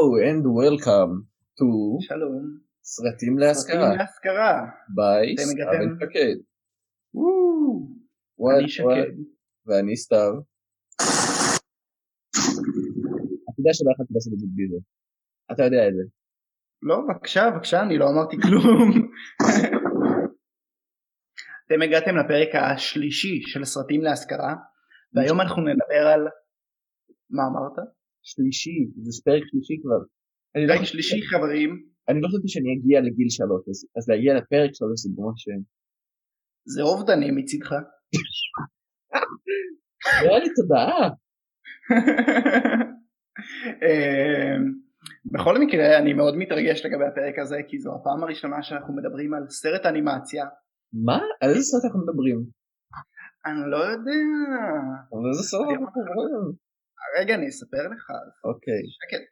Hello and welcome to שלום. סרטים להשכרה סרטים להשכרה. ביי סתיו? בן שקד. אני שקד. ואני סתיו. אתה יודע שלא יכולתי לעשות את זה בלי זה. אתה יודע את זה. לא, בבקשה, בבקשה, אני לא אמרתי כלום. אתם הגעתם לפרק השלישי של סרטים להשכרה, והיום אנחנו נדבר על... מה אמרת? שלישי, זה פרק שלישי כבר. אני לא שלישי חברים, אני לא חשבתי שאני אגיע לגיל שלוש, אז- אז להגיע לפרק שלוש זה ממש... זה אובדני מצידך. לי תודעה. אמ, בכל מקרה אני מאוד מתרגש לגבי הפרק הזה כי זו הפעם הראשונה שאנחנו מדברים על סרט אנימציה. מה? על איזה סרט אנחנו מדברים? אני לא יודע. על איזה סרט אנחנו מדברים? רגע אני אספר לך. אוקיי. שקט.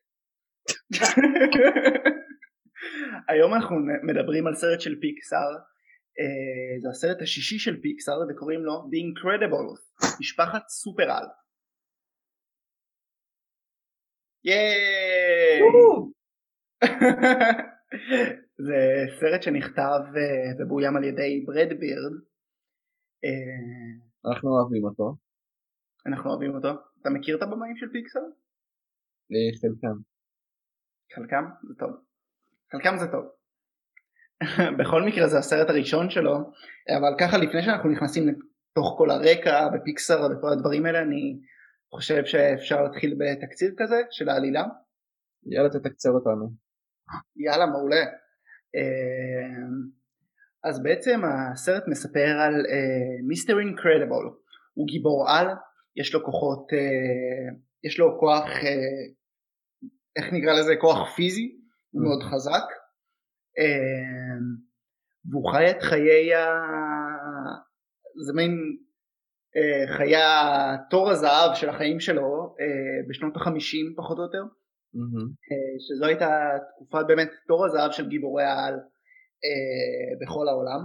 היום אנחנו מדברים על סרט של פיקסאר, אה, זה הסרט השישי של פיקסאר וקוראים לו The Incredibles, משפחת סופר על. ייי! זה סרט שנכתב אה, ובוים על ידי ברד בירד, אה, אנחנו אוהבים אותו. אנחנו אוהבים אותו. אתה מכיר את הבמאים של פיקסאר? אה, חלקם. חלקם זה טוב. חלקם זה טוב. בכל מקרה זה הסרט הראשון שלו, אבל ככה לפני שאנחנו נכנסים לתוך כל הרקע בפיקסר וכל הדברים האלה, אני חושב שאפשר להתחיל בתקציר כזה של העלילה. יאללה תתקצר אותנו. יאללה, מעולה. אה, אז בעצם הסרט מספר על מיסטר אינקרדיבול. הוא גיבור על, יש לו כוחות, אה, יש לו כוח, אה, איך נקרא לזה? כוח פיזי, הוא מאוד חזק. אה, והוא חי את חיי ה... זה מין חיי התור הזהב של החיים שלו בשנות החמישים פחות או יותר. שזו הייתה תקופת באמת תור הזהב של גיבורי העל בכל העולם.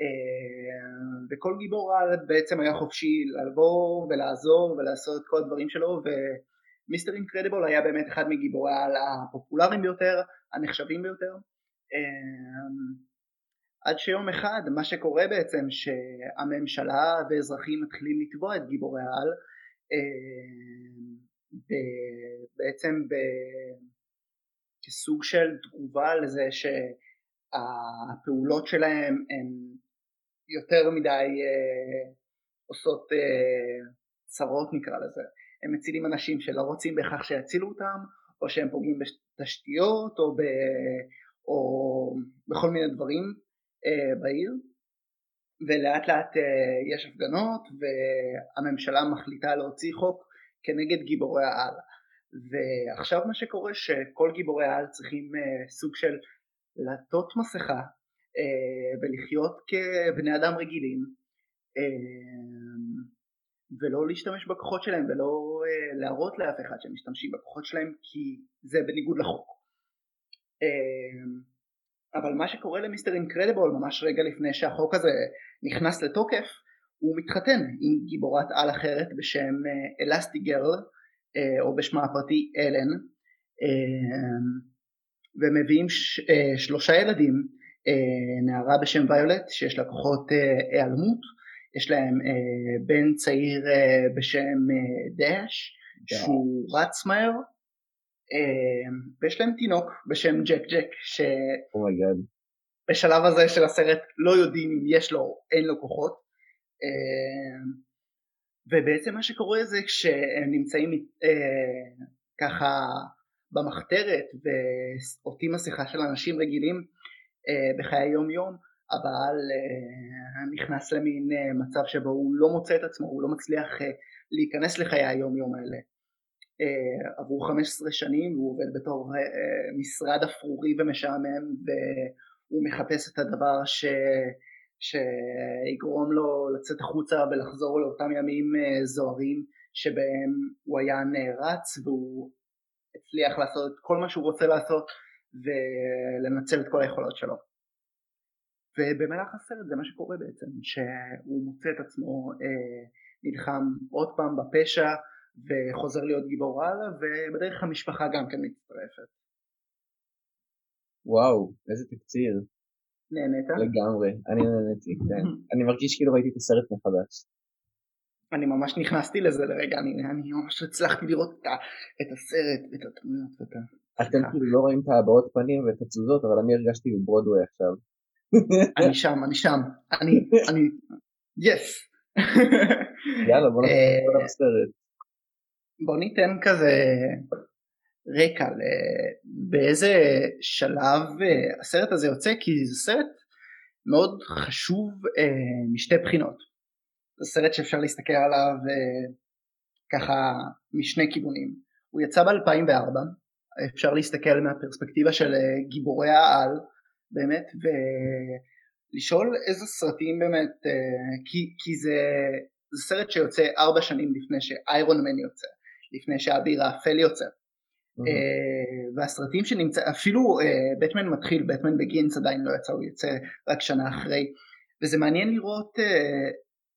אה, וכל גיבור על בעצם היה חופשי לבוא ולעזור ולעשות את כל הדברים שלו ומיסטר אינקרדיבול היה באמת אחד מגיבורי העל הפופולריים ביותר, הנחשבים ביותר. אה, עד שיום אחד מה שקורה בעצם שהממשלה ואזרחים מתחילים לתבוע את גיבורי העל אה, בעצם כסוג של תגובה לזה שהפעולות שלהם הן יותר מדי אה, עושות אה, צרות נקרא לזה. הם מצילים אנשים שלא רוצים בהכרח שיצילו אותם, או שהם פוגעים בתשתיות, או, ב, או בכל מיני דברים אה, בעיר. ולאט לאט אה, יש הפגנות והממשלה מחליטה להוציא חוק כנגד גיבורי העל. ועכשיו מה שקורה שכל גיבורי העל צריכים אה, סוג של לעטות מסכה ולחיות כבני אדם רגילים אה, ולא להשתמש בכוחות שלהם ולא אה, להראות לאף אחד שהם משתמשים בכוחות שלהם כי זה בניגוד לחוק. אה, אבל מה שקורה למיסטר אינקרדיבול ממש רגע לפני שהחוק הזה נכנס לתוקף הוא מתחתן עם גיבורת על אחרת בשם אלסטי גרל או בשמה הפרטי אלן אה, ומביאים אה, שלושה ילדים אה, נערה בשם ויולט שיש לה כוחות אה, היעלמות. יש להם אה, בן צעיר אה, בשם אה, דאש שהוא רץ מהר. אה, ויש להם תינוק בשם ג'ק ג'ק ש... oh my god. בשלב הזה של הסרט לא יודעים אם יש לו או אין לו כוחות. אה, ובעצם מה שקורה זה כשהם נמצאים אה, ככה במחתרת ועוטים מסכה של אנשים רגילים אה, בחיי היום יום הבעל אה, נכנס למין אה, מצב שבו הוא לא מוצא את עצמו, הוא לא מצליח אה, להיכנס לחיי היום יום האלה. אה, עברו 15 שנים והוא עובד בתור אה, אה, משרד אפרורי ומשעמם והוא מחפש את הדבר ש... שיגרום לו לצאת החוצה ולחזור לאותם ימים אה, זוהרים שבהם הוא היה נערץ והוא הצליח לעשות את כל מה שהוא רוצה לעשות ולנצל את כל היכולות שלו. ובמהלך הסרט זה מה שקורה בעצם, שהוא מוצא את עצמו אה, נלחם עוד פעם בפשע וחוזר להיות גיבור על ובדרך המשפחה גם כן מצטרפת. וואו, איזה תקציר. נהנית? לגמרי, אני נהניתי, כן. אני מרגיש כאילו ראיתי את הסרט מחדש. אני ממש נכנסתי לזה לרגע, אני, אני ממש הצלחתי לראות את, את הסרט ואת הדמויות ואת ה... אתם כאילו לא רואים את הבעות פנים ואת התזוזות, אבל אני הרגשתי בברודווי עכשיו. אני שם, אני שם, אני, אני, יס. יאללה, בוא נחזור אה, לסרט. בוא ניתן כזה רקע באיזה שלב אה, הסרט הזה יוצא, כי זה סרט מאוד חשוב אה, משתי בחינות. זה סרט שאפשר להסתכל עליו ככה משני כיוונים. הוא יצא ב-2004, אפשר להסתכל מהפרספקטיבה של גיבורי העל באמת ולשאול איזה סרטים באמת כי, כי זה, זה סרט שיוצא ארבע שנים לפני שאיירון מן יוצא לפני שהאביר האפל יוצא mm-hmm. והסרטים שנמצא אפילו בטמן מתחיל בטמן בגינס עדיין לא יצא הוא יוצא רק שנה אחרי וזה מעניין לראות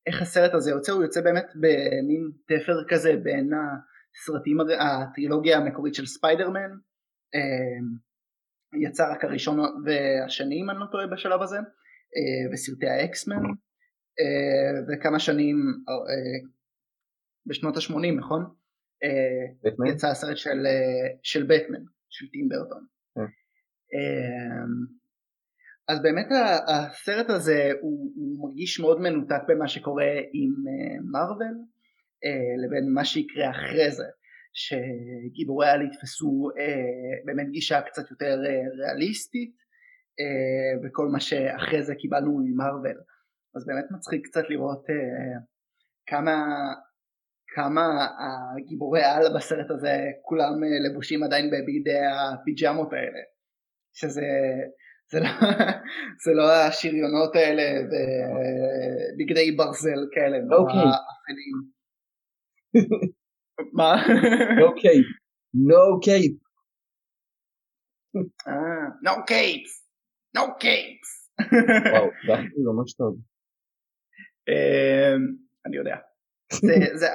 איך הסרט הזה יוצא הוא יוצא באמת במין תפר כזה בין הסרטים הטרילוגיה המקורית של ספיידרמן יצא רק הראשון והשני אם אני לא טועה בשלב הזה אה, וסרטי האקסמן אה, וכמה שנים אה, בשנות ה-80 נכון? בטמן? יצא הסרט של, של בטמן של טים ברטון אז באמת הסרט הזה הוא, הוא מרגיש מאוד מנותק במה שקורה עם מרוויל לבין מה שיקרה אחרי זה שגיבורי העל יתפסו אה, באמת גישה קצת יותר אה, ריאליסטית אה, וכל מה שאחרי זה קיבלנו ממרוויל. אז באמת מצחיק קצת לראות אה, כמה כמה הגיבורי העל בסרט הזה כולם אה, לבושים עדיין בבגדי הפיג'מות האלה. שזה זה לא, זה לא השריונות האלה ובגדי ברזל כאלה אוקיי. נורא אפלים מה? no cape. no cape. אה, no capes. no capes. וואו, זה ממש טוב. אמ, אני יודע.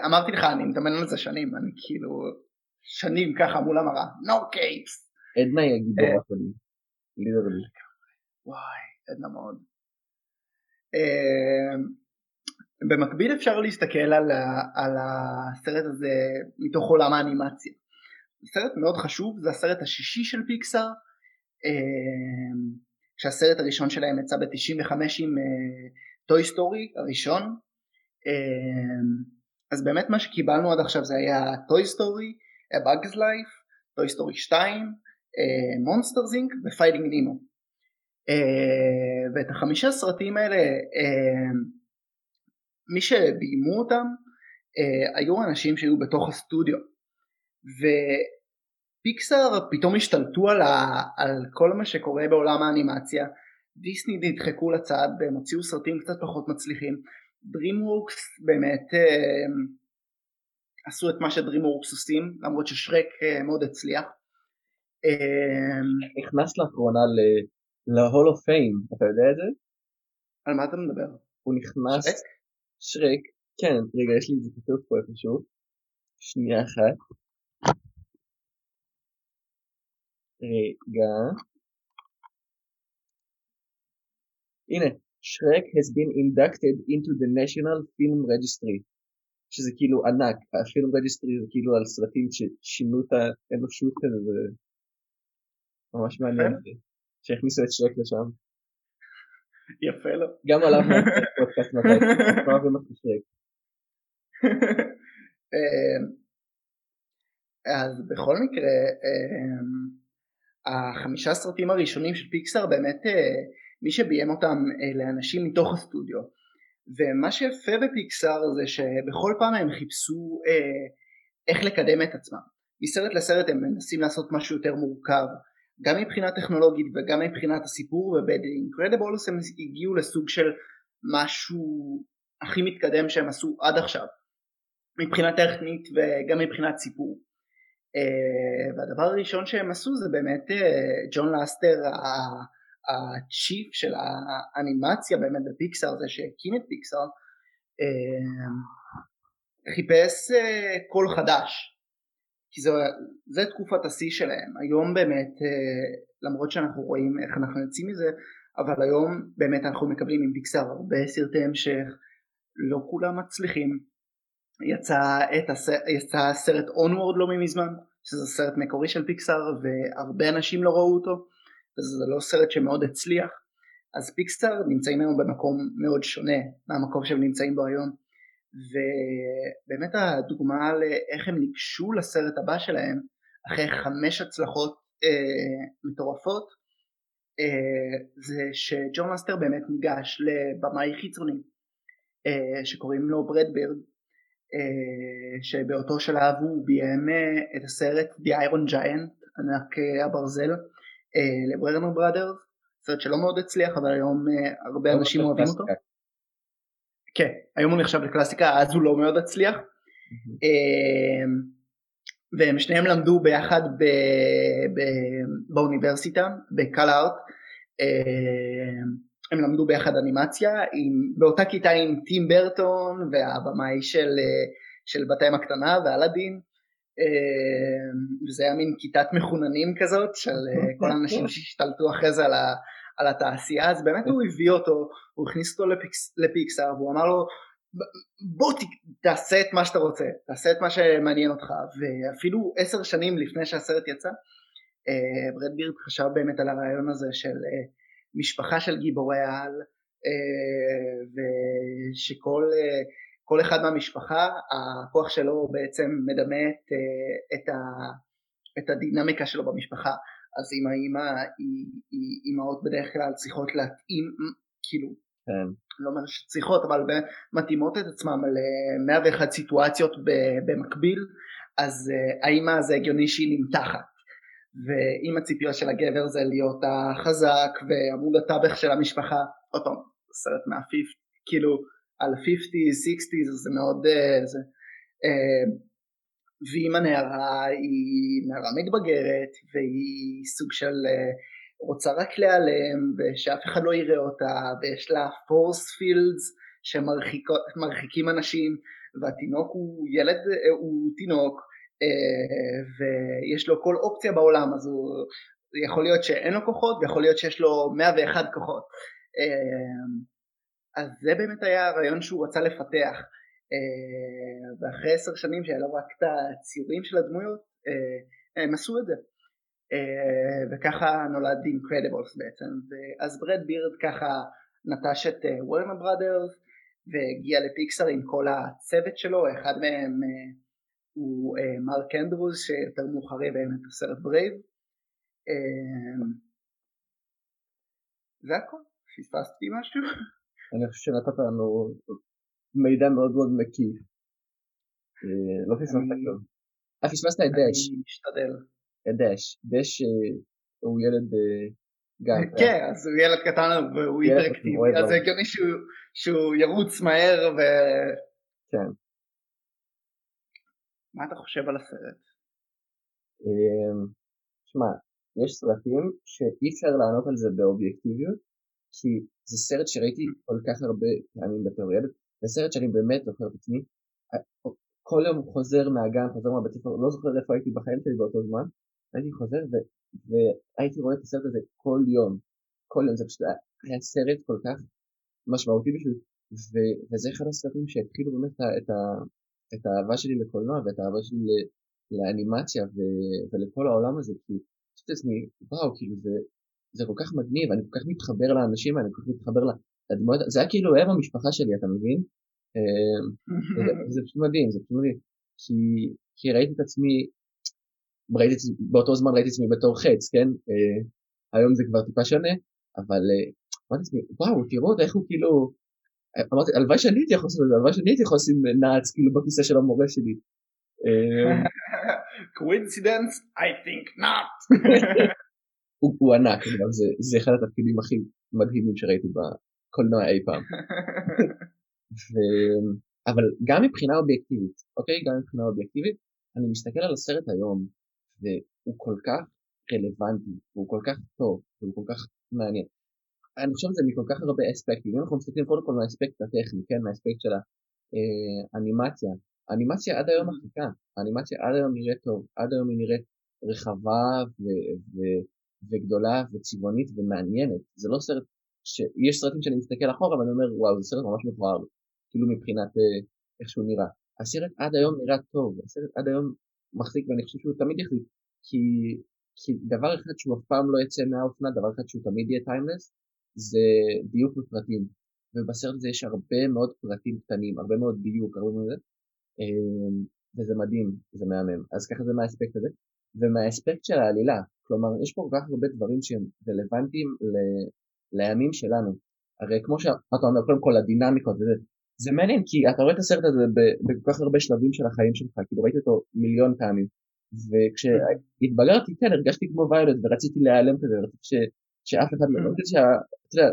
אמרתי לך, אני מתאמן על זה שנים, אני כאילו שנים ככה מול המראה, no capes. עדנה היא הגיבורה שלי. literally. וואי, עדנה מאוד. במקביל אפשר להסתכל על, על הסרט הזה מתוך עולם האנימציה. סרט מאוד חשוב, זה הסרט השישי של פיקסאר, כשהסרט אמ, הראשון שלהם יצא ב-95 עם Toy uh, Story הראשון, אמ, אז באמת מה שקיבלנו עד עכשיו זה היה Toy Story, Bugs Life, Toy Story 2, Monsters Inc ו Finding Nemo. ואת החמישה סרטים האלה מי שביימו אותם אה, היו אנשים שהיו בתוך הסטודיו. ופיקסאר פתאום השתלטו על, ה, על כל מה שקורה בעולם האנימציה. דיסני נדחקו לצד והם הוציאו סרטים קצת פחות מצליחים. DreamWorks באמת אה, עשו את מה שDreamWorks עושים למרות ששרק אה, מאוד הצליח. אה, נכנס לאחרונה ל-Hall of Fame אתה יודע את זה? על מה אתה מדבר? הוא נכנס שרק? כן, רגע, יש לי את זה כתוב פה איפשהו. שנייה אחת. רגע. הנה, שרק has been inducted into the National Film Registry. שזה כאילו ענק, ה Film Registry זה כאילו על סרטים ששינו את האנושות כזה, זה ממש מעניין שהכניסו את שרק לשם. יפה לו. גם עליו פודקאסט מתי, אוהבים אותך שרק. אז בכל מקרה, אמ, החמישה סרטים הראשונים של פיקסאר באמת אה, מי שביים אותם אלה אנשים מתוך הסטודיו ומה שיפה בפיקסאר זה שבכל פעם הם חיפשו אה, איך לקדם את עצמם מסרט לסרט הם מנסים לעשות משהו יותר מורכב גם מבחינה טכנולוגית וגם מבחינת הסיפור וב-Incredibles הם הגיעו לסוג של משהו הכי מתקדם שהם עשו עד עכשיו מבחינה טכנית וגם מבחינת סיפור. uh, והדבר הראשון שהם עשו זה באמת uh, ג'ון לאסטר ה chief של האנימציה באמת בפיקסאר זה שהקים את פיקסאר אה, חיפש קול חדש, כי זו, זה תקופת השיא שלהם, היום באמת אה, למרות שאנחנו רואים איך אנחנו יוצאים מזה, אבל היום באמת אנחנו מקבלים עם פיקסאר הרבה סרטי המשך, לא כולם מצליחים, יצא, את הסרט, יצא סרט Onward לא מזמן, שזה סרט מקורי של פיקסאר והרבה אנשים לא ראו אותו, וזה לא סרט שמאוד הצליח, אז פיקסאר נמצאים היום במקום מאוד שונה מהמקום שהם נמצאים בו היום, ובאמת הדוגמה לאיך הם ניגשו לסרט הבא שלהם אחרי חמש הצלחות אה, מטורפות אה, זה שג'ון לסטר באמת ניגש לבמאי חיצוני אה, שקוראים לו ברד בירד אה, שבאותו שלב הוא ביים אה, את הסרט The Iron Giant ענק אה, הברזל אה, לברנר בראדרס סרט שלא מאוד הצליח אבל היום אה, הרבה אנשים אוהבים אותו כן היום הוא נחשב לקלאסיקה אז הוא לא מאוד הצליח mm-hmm. והם שניהם למדו ביחד ב, ב, באוניברסיטה בקל ארט הם למדו ביחד אנימציה עם, באותה כיתה עם טים ברטון והבמאי של, של בתיהם הקטנה ואלאדין וזה היה מין כיתת מחוננים כזאת של כל האנשים שהשתלטו אחרי זה על, ה, על התעשייה אז באמת הוא הביא אותו, הוא הכניס אותו לפיקס, לפיקסאר והוא אמר לו בוא תעשה את מה שאתה רוצה, תעשה את מה שמעניין אותך. ואפילו עשר שנים לפני שהסרט יצא אה, ברד בירד חשב באמת על הרעיון הזה של אה, משפחה של גיבורי העל אה, ושכל אחד מהמשפחה הכוח שלו בעצם מדמה את, את, ה, את הדינמיקה שלו במשפחה אז אם האימא אימהות בדרך כלל צריכות להתאים כאילו כן. לא אומר שצריכות אבל מתאימות את עצמם ל-101 סיטואציות במקביל אז האימא זה הגיוני שהיא נמתחת ואם הציפיות של הגבר זה להיות החזק ועמוד התווך של המשפחה עוד פעם סרט מהפיפט כאילו על 50, 60 זה מאוד זה, ואם הנערה היא נערה מתבגרת והיא סוג של רוצה רק להיעלם ושאף אחד לא יראה אותה ויש לה פורס פילדס שמרחיקים אנשים והתינוק הוא ילד, הוא תינוק אה, ויש לו כל אופציה בעולם אז הוא יכול להיות שאין לו כוחות ויכול להיות שיש לו 101 כוחות. אה, אז זה באמת היה הרעיון שהוא רצה לפתח. אה, ואחרי עשר שנים שהיה לו רק את הציורים של הדמויות הם עשו את זה וככה נולד אינקרדיבולס בעצם ואז ברד בירד ככה נטש את וורנר בראדרס והגיע לפיקסר עם כל הצוות שלו אחד מהם הוא אה, מרק אנדרוס שיותר מאוחר יביים את הסרט Brave. אה, זה הכל, פספסתי משהו? אני חושב שנתת לנו מידע מאוד מאוד מקיף. אה, לא פספסת כלום. אה פספסת את דש. אני משתדל. את דש. דש הוא ילד גם. כן, אז הוא ילד קטן והוא היפראקטיבי, אז זה הגיוני שהוא ירוץ מהר ו... כן. מה אתה חושב על הסרט? אמ, שמע, יש סרטים שאי אפשר לענות על זה באובייקטיביות, כי זה סרט שראיתי כל כך הרבה פעמים בתור ילד, זה סרט שאני באמת זוכר את עצמי, כל יום חוזר מהגן, חוזר מהבית ספר, לא זוכר איפה הייתי בחיים שלי באותו זמן, הייתי חוזר ו, והייתי רואה את הסרט הזה כל יום, כל יום, זה פשוט היה סרט כל כך משמעותי בשביל, וזה אחד הסרטים שהתחילו באמת את, ה, את האהבה שלי לקולנוע ואת האהבה שלי לאנימציה ו- ולכל העולם הזה כי חשבתי לעצמי וואו כאילו זה, זה כל כך מגניב אני כל כך מתחבר לאנשים אני כל כך מתחבר זה היה כאילו הם המשפחה שלי אתה מבין? זה, זה פשוט מדהים זה פשוט מדהים כי, כי ראיתי את עצמי ראיתי, באותו זמן ראיתי את עצמי בתור חץ כן אה, היום זה כבר טיפה שונה אבל אה, אמרתי לעצמי וואו תראו איך הוא כאילו אמרתי, הלוואי שאני הייתי יכול לעשות את זה, הלוואי שאני הייתי יכול לשים נעץ כאילו בכיסא של המורה שלי. Coincidence? I think not. הוא ענק, זה אחד התפקידים הכי מדהימים שראיתי בקולנוע אי פעם. אבל גם מבחינה אובייקטיבית, אוקיי? גם מבחינה אובייקטיבית, אני מסתכל על הסרט היום, והוא כל כך רלוונטי, והוא כל כך טוב, והוא כל כך מעניין. אני חושב על זה מכל כך הרבה אספקטים, אם אנחנו מסתכלים קודם כל מהאספקט הטכני, כן, מהאספקט של האנימציה, האנימציה עד היום מחזיקה, האנימציה עד היום נראית טוב, עד היום היא נראית רחבה ו- ו- וגדולה וצבעונית ומעניינת, זה לא סרט, שיש סרטים שאני מסתכל אחורה ואני אומר וואו זה סרט ממש מכוער, כאילו מבחינת אה, איך שהוא נראה, הסרט עד היום נראה טוב, הסרט עד היום מחזיק ואני חושב שהוא תמיד יחזיק, כי, כי דבר אחד שהוא אף פעם לא יצא מהאופנה, דבר אחד שהוא תמיד יהיה טיימלס, זה דיוק בפרטים, ובסרט הזה יש הרבה מאוד פרטים קטנים, הרבה מאוד דיוק, הרבה מאוד... אמ, וזה מדהים, זה מהמם. אז ככה זה מהאספקט הזה. ומהאספקט של העלילה, כלומר יש פה כל כך הרבה דברים שהם רלוונטיים. לימים שלנו. הרי כמו שאתה אומר, קודם כל הדינמיקות וזה, זה מעניין כי אתה רואה את הסרט הזה בכל כך הרבה שלבים של החיים שלך, כאילו ראיתי אותו מיליון פעמים. וכשהתבגרתי, כן, הרגשתי כמו ויולט ורציתי להיעלם כזה, ורציתי ש... שאף אחד לא, רציתי שה... אתה יודע,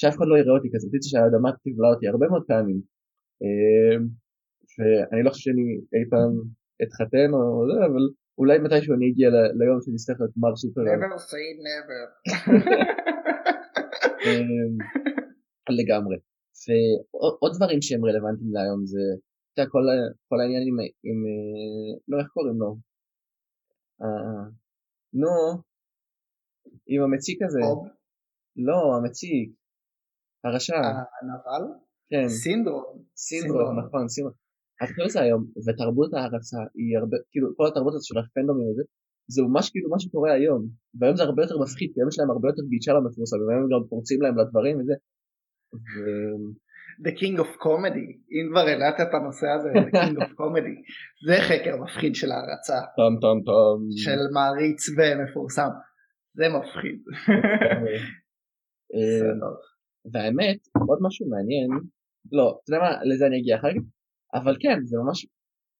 שאף אחד לא יראה אותי כזה, רציתי שהאדמה תבלע אותי הרבה מאוד פעמים. אמ, ואני לא חושב שאני אי פעם אתחתן או זה, אבל אולי מתישהו אני אגיע ליום שאני אצטרך להיות מר סופר. never say never. אמ, לגמרי. ועוד דברים שהם רלוונטיים להיום זה, אתה יודע, כל, כל העניין עם, עם, לא איך קוראים לו? אה, נו, עם המציק הזה. לא, המציק. הרשע. הנבל? כן. סינדרום. סינדרום, נכון, סינדרום. חושב על זה היום, ותרבות ההרצה היא הרבה, כאילו כל התרבות הזאת של הפנדומים הזה, זה ממש כאילו מה שקורה היום, והיום זה הרבה יותר מפחיד, כי היום יש להם הרבה יותר גישה למפורסמים, והיום גם פורצים להם לדברים וזה. ו... The King of Comedy, אם כבר העלת את הנושא הזה, The King of Comedy, זה חקר מפחיד של ההרצה. טום טום טום. של מעריץ ומפורסם, זה מפחיד. והאמת, עוד משהו מעניין, לא, אתה יודע מה, לזה אני אגיע אחר כך, אבל כן, זה ממש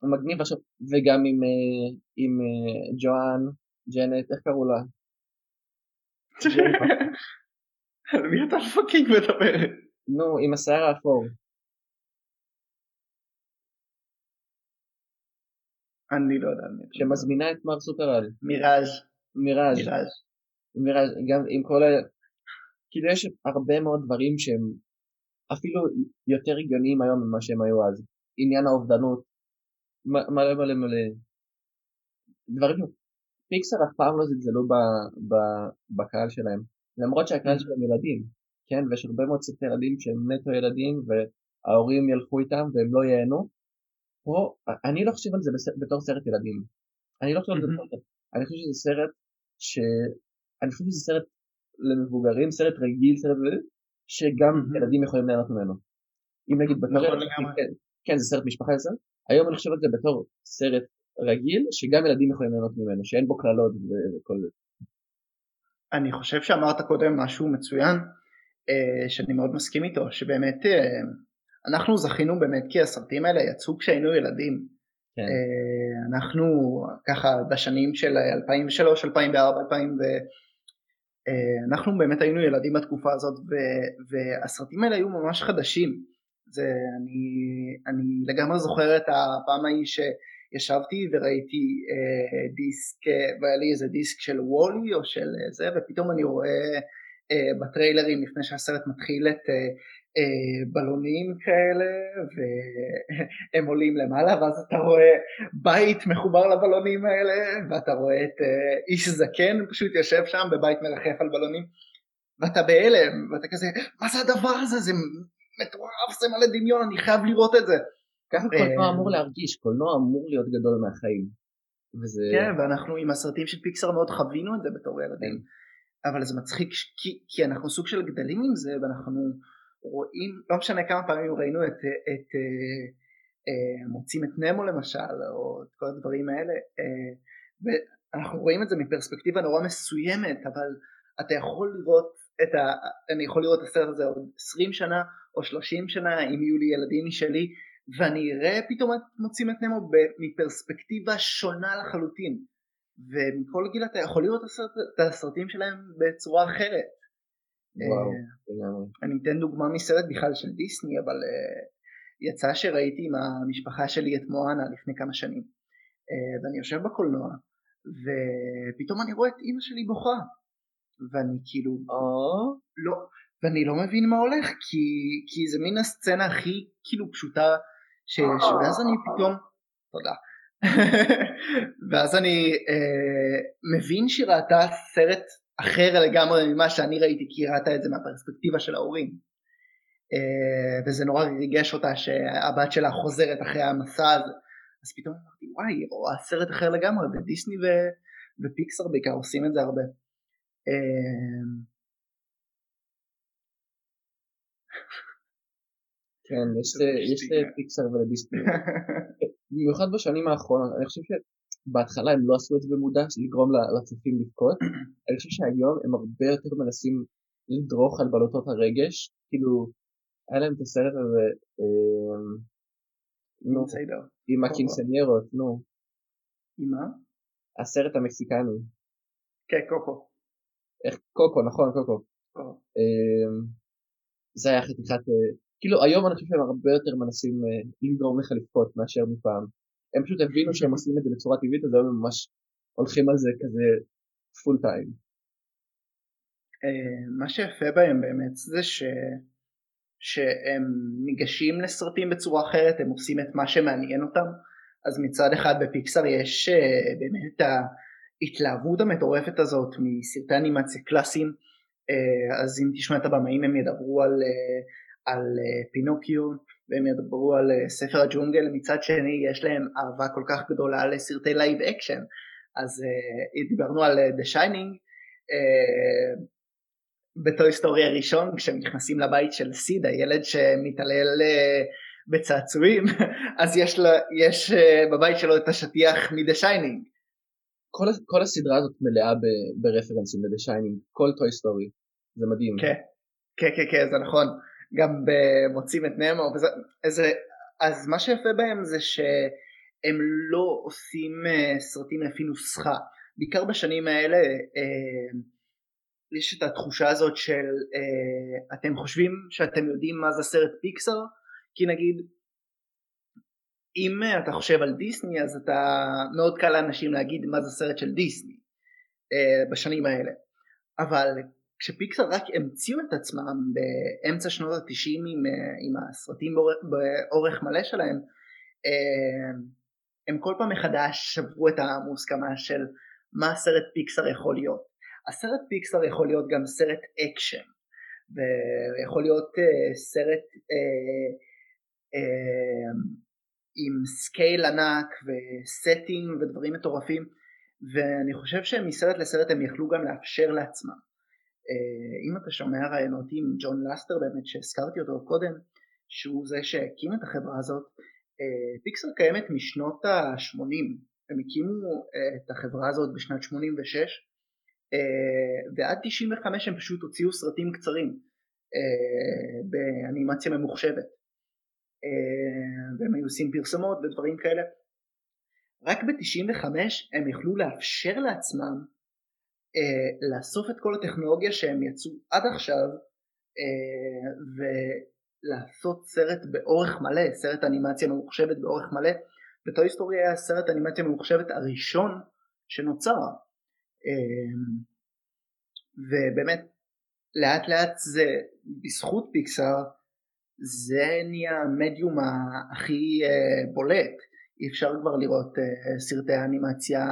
מגניב עכשיו, וגם עם, אה, עם אה, ג'ואן, ג'נט, איך קראו לה? על מי אתה fucking מדבר? נו, עם השיער האפור. אני לא יודע. שמזמינה את מר סופר-על. מיראז'. מיראז'. מיראז'. גם עם כל ה... כאילו יש הרבה מאוד דברים שהם אפילו יותר הגיוניים היום ממה שהם היו אז. עניין האובדנות, מלא מלא מלא דברים, פיקסר אף פעם לא זלזלו בקהל שלהם, למרות שהקהל mm-hmm. שלהם ילדים, כן, ויש הרבה מאוד סרטי ילדים שהם נטו ילדים וההורים ילכו איתם והם לא ייהנו, פה, אני לא חושב על זה בתור סרט ילדים, אני לא חושב על זה mm-hmm. בתור סרט, אני חושב שזה סרט ש... אני חושב שזה סרט למבוגרים, סרט רגיל, סרט שגם mm-hmm. ילדים יכולים ליהנות ממנו. אם נגיד. נכון כן, כן זה סרט משפחה זה היום אני חושב על זה בתור סרט רגיל שגם ילדים יכולים ליהנות ממנו שאין בו קללות וכל זה. אני חושב שאמרת קודם משהו מצוין אה, שאני מאוד מסכים איתו שבאמת אה, אנחנו זכינו באמת כי הסרטים האלה יצאו כשהיינו ילדים. כן. אה, אנחנו ככה בשנים של 2003, 2004, 2000 ו... אנחנו באמת היינו ילדים בתקופה הזאת ו... והסרטים האלה היו ממש חדשים. זה אני, אני לגמרי זוכר את הפעם ההיא שישבתי וראיתי אה, דיסק, אה, והיה לי איזה דיסק של וולי או של אה, זה, ופתאום אני רואה אה, בטריילרים לפני שהסרט מתחיל את אה, אה, בלונים כאלה והם עולים למעלה ואז אתה רואה בית מחובר לבלונים האלה ואתה רואה את אה, איש זקן פשוט יושב שם בבית מרחף על בלונים ואתה בהלם ואתה כזה מה זה הדבר הזה? זה מטורף זה מלא דמיון אני חייב לראות את זה. ככה קולנוע אמור להרגיש קולנוע אמור להיות גדול מהחיים. וזה... כן ואנחנו עם הסרטים של פיקסר מאוד חווינו את זה בתור ילדים כן. אבל זה מצחיק כי, כי אנחנו סוג של גדלים עם זה ואנחנו רואים לא משנה כמה פעמים ראינו את, את, אה, אה, מוצאים את נמו למשל או את כל הדברים האלה אה, ואנחנו רואים את זה מפרספקטיבה נורא מסוימת אבל אתה יכול לראות את ה... אני יכול לראות את הסרט הזה עוד 20 שנה או 30 שנה אם יהיו לי ילדים משלי ואני אראה פתאום את מוצאים את נמו מפרספקטיבה שונה לחלוטין. ומכל גיל אתה יכול לראות את הסרטים שלהם בצורה אחרת. וואו, אה, אני אתן דוגמה מסרט בכלל של דיסני אבל uh, יצא שראיתי עם המשפחה שלי את מואנה לפני כמה שנים. ואני יושב בקולנוע ופתאום אני רואה את אימא שלי בוכה. ואני כאילו לא ואני לא מבין מה הולך כי, כי זה מין הסצנה הכי כאילו פשוטה שיש, ואז אני פתאום, תודה, ואז אני אה, מבין שהיא ראתה סרט אחר לגמרי ממה שאני ראיתי, כי היא ראתה את זה מהפרספקטיבה של ההורים. אה, וזה נורא ריגש אותה שהבת שלה חוזרת אחרי המסע הזה. אז פתאום אמרתי, וואי, היא רואה סרט אחר לגמרי, ודיסני ו... ופיקסר בעיקר עושים את זה הרבה. אה, כן, יש לפיקסר ולדיסני. במיוחד בשנים האחרונות, אני חושב שבהתחלה הם לא עשו את זה במודע, לגרום לצופים לבכות, אני חושב שהיום הם הרבה יותר מנסים לדרוך על בלוטות הרגש, כאילו, היה להם את הסרט הזה, אמ, נו, עם הקינסניירות, נו. עם מה? הסרט המקסיקני. כן, קוקו. איך, קוקו, נכון, קוקו. אמ, זה היה חתיכת אה, כאילו היום אני חושב שהם הרבה יותר מנסים אה, לגרום לך לבכות מאשר מפעם. הם פשוט הבינו שהם עושים את זה בצורה טבעית אז היום הם ממש הולכים על זה כזה פול טיים. אה, מה שיפה בהם באמת זה ש... שהם ניגשים לסרטים בצורה אחרת, הם עושים את מה שמעניין אותם. אז מצד אחד בפיקסאר יש אה, באמת את ההתלהבות המטורפת הזאת מסרטי אנימציה קלאסיים, אז אם תשמע את הבמאים הם ידברו על על אה, פינוקיו והם ידברו על אה, ספר הג'ונגל מצד שני יש להם אהבה כל כך גדולה לסרטי live action. אז אה, דיברנו על The Shining ב Toy Story הראשון כשהם נכנסים לבית של סיד הילד שמתעלל בצעצועים אז יש, לה, יש בבית שלו את השטיח מ-The Shining. כל, כל הסדרה הזאת מלאה ברפרנסים ל-The Shining כל טוי היסטורי זה מדהים. כן. כן כן כן זה נכון גם במוצאים את נמו וזה, איזה, אז מה שיפה בהם זה שהם לא עושים אה, סרטים לפי נוסחה. בעיקר בשנים האלה אה, יש את התחושה הזאת של אה, אתם חושבים שאתם יודעים מה זה סרט פיקסר כי נגיד אם אתה חושב על דיסני אז אתה מאוד קל לאנשים להגיד מה זה סרט של דיסני בשנים האלה. אבל כשפיקסר רק המציאו את עצמם באמצע שנות התשעים עם, אה, עם הסרטים באורך, מלא שלהם אה, הם כל פעם מחדש שברו את המוסכמה של מה הסרט פיקסר יכול להיות. הסרט פיקסר יכול להיות גם סרט אקשן ויכול להיות אה, סרט אה, אה, עם scale ענק ו setting ודברים מטורפים ואני חושב שמסרט לסרט הם יכלו גם לאפשר לעצמם אם אתה שומע ראיונות עם ג'ון לסטר באמת שהזכרתי אותו קודם שהוא זה שהקים את החברה הזאת אה, פיקסר קיימת משנות ה-80 הם הקימו אה, את החברה הזאת בשנת 86 ועד 95 הם פשוט הוציאו סרטים קצרים באנימציה ממוחשבת. והם היו עושים פרסומות ודברים כאלה. רק ב-95 הם יכלו לאפשר לעצמם אה, לאסוף את כל הטכנולוגיה שהם יצאו עד עכשיו אה, ולעשות סרט באורך מלא, סרט אנימציה ממוחשבת באורך מלא. וטוי היסטורי היה הסרט אנימציה ממוחשבת הראשון שנוצר. אה, ובאמת לאט לאט זה בזכות פיקסאר זה נהיה המדיום הכי בולט. אי אפשר כבר לראות סרטי אנימציה